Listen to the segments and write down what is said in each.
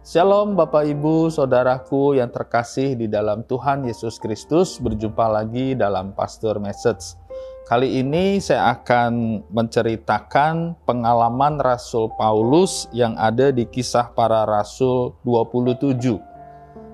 Shalom Bapak Ibu, Saudaraku yang terkasih di dalam Tuhan Yesus Kristus, berjumpa lagi dalam Pastor Message. Kali ini saya akan menceritakan pengalaman Rasul Paulus yang ada di kisah para Rasul 27.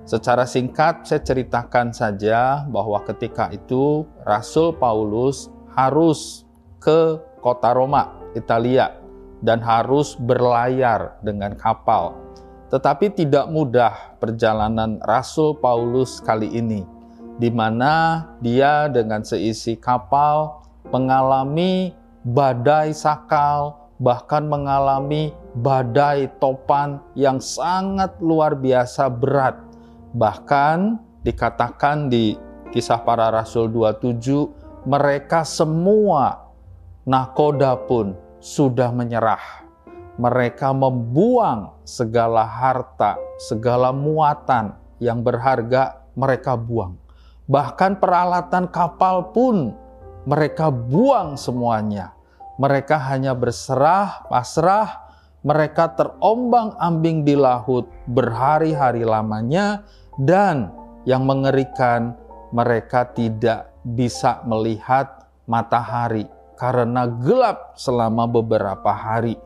Secara singkat saya ceritakan saja bahwa ketika itu Rasul Paulus harus ke kota Roma, Italia, dan harus berlayar dengan kapal tetapi tidak mudah perjalanan Rasul Paulus kali ini, di mana dia dengan seisi kapal mengalami badai sakal, bahkan mengalami badai topan yang sangat luar biasa berat. Bahkan dikatakan di kisah para rasul 27, mereka semua nakoda pun sudah menyerah mereka membuang segala harta, segala muatan yang berharga mereka buang. Bahkan peralatan kapal pun mereka buang semuanya. Mereka hanya berserah, pasrah, mereka terombang-ambing di laut berhari-hari lamanya dan yang mengerikan mereka tidak bisa melihat matahari karena gelap selama beberapa hari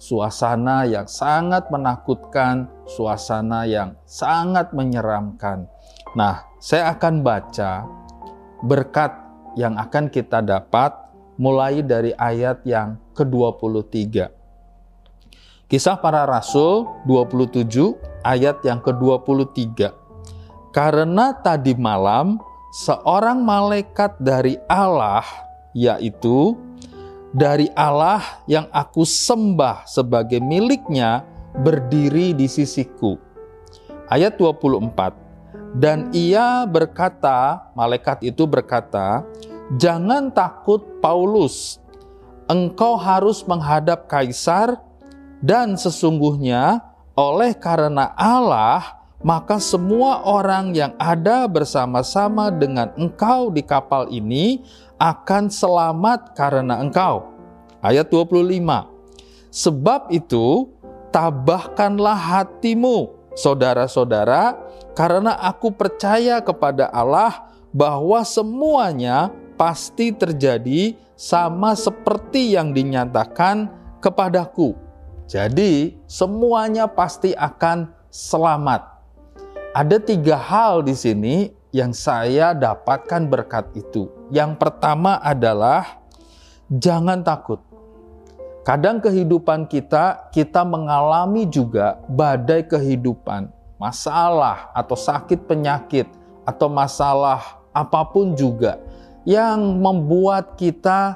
suasana yang sangat menakutkan, suasana yang sangat menyeramkan. Nah, saya akan baca berkat yang akan kita dapat mulai dari ayat yang ke-23. Kisah para Rasul 27 ayat yang ke-23. Karena tadi malam seorang malaikat dari Allah yaitu dari Allah yang aku sembah sebagai miliknya berdiri di sisiku. Ayat 24. Dan ia berkata, malaikat itu berkata, Jangan takut Paulus, engkau harus menghadap kaisar dan sesungguhnya oleh karena Allah maka semua orang yang ada bersama-sama dengan engkau di kapal ini akan selamat karena engkau. Ayat 25. Sebab itu, tabahkanlah hatimu, saudara-saudara, karena aku percaya kepada Allah bahwa semuanya pasti terjadi sama seperti yang dinyatakan kepadaku. Jadi, semuanya pasti akan selamat. Ada tiga hal di sini yang saya dapatkan berkat itu. Yang pertama adalah jangan takut. Kadang kehidupan kita, kita mengalami juga badai kehidupan, masalah atau sakit penyakit, atau masalah apa pun juga yang membuat kita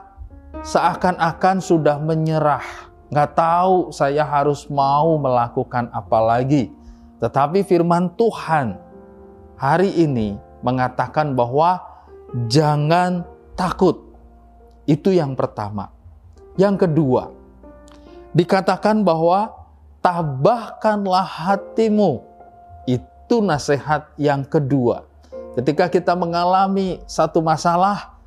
seakan-akan sudah menyerah. Nggak tahu saya harus mau melakukan apa lagi. Tetapi firman Tuhan hari ini mengatakan bahwa jangan takut. Itu yang pertama. Yang kedua, dikatakan bahwa tabahkanlah hatimu. Itu nasihat yang kedua. Ketika kita mengalami satu masalah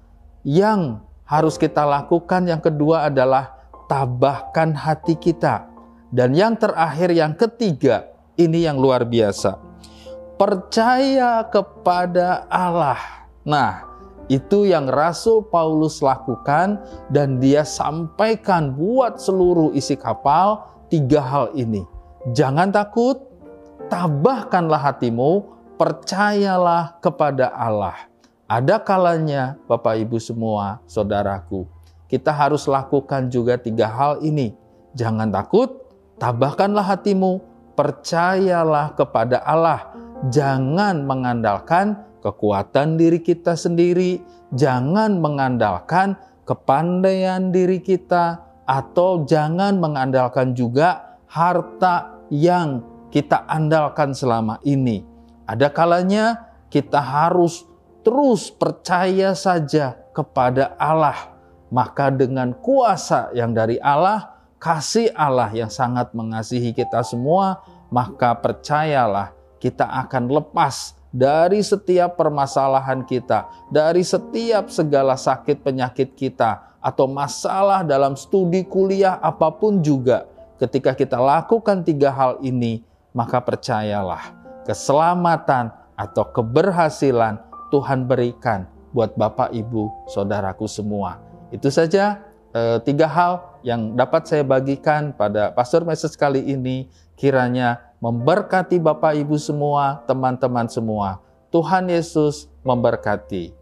yang harus kita lakukan, yang kedua adalah tabahkan hati kita. Dan yang terakhir, yang ketiga, ini yang luar biasa percaya kepada Allah. Nah, itu yang Rasul Paulus lakukan dan dia sampaikan buat seluruh isi kapal tiga hal ini. Jangan takut, tabahkanlah hatimu, percayalah kepada Allah. Ada kalanya Bapak Ibu semua, saudaraku, kita harus lakukan juga tiga hal ini. Jangan takut, tabahkanlah hatimu, percayalah kepada Allah. Jangan mengandalkan kekuatan diri kita sendiri, jangan mengandalkan kepandaian diri kita, atau jangan mengandalkan juga harta yang kita andalkan selama ini. Ada kalanya kita harus terus percaya saja kepada Allah, maka dengan kuasa yang dari Allah, kasih Allah yang sangat mengasihi kita semua, maka percayalah kita akan lepas dari setiap permasalahan kita, dari setiap segala sakit penyakit kita, atau masalah dalam studi kuliah apa pun juga, ketika kita lakukan tiga hal ini, maka percayalah, keselamatan atau keberhasilan Tuhan berikan buat Bapak, Ibu, saudaraku semua. Itu saja eh, tiga hal yang dapat saya bagikan pada Pastor Message kali ini. Kiranya memberkati Bapak Ibu semua, teman-teman semua. Tuhan Yesus memberkati.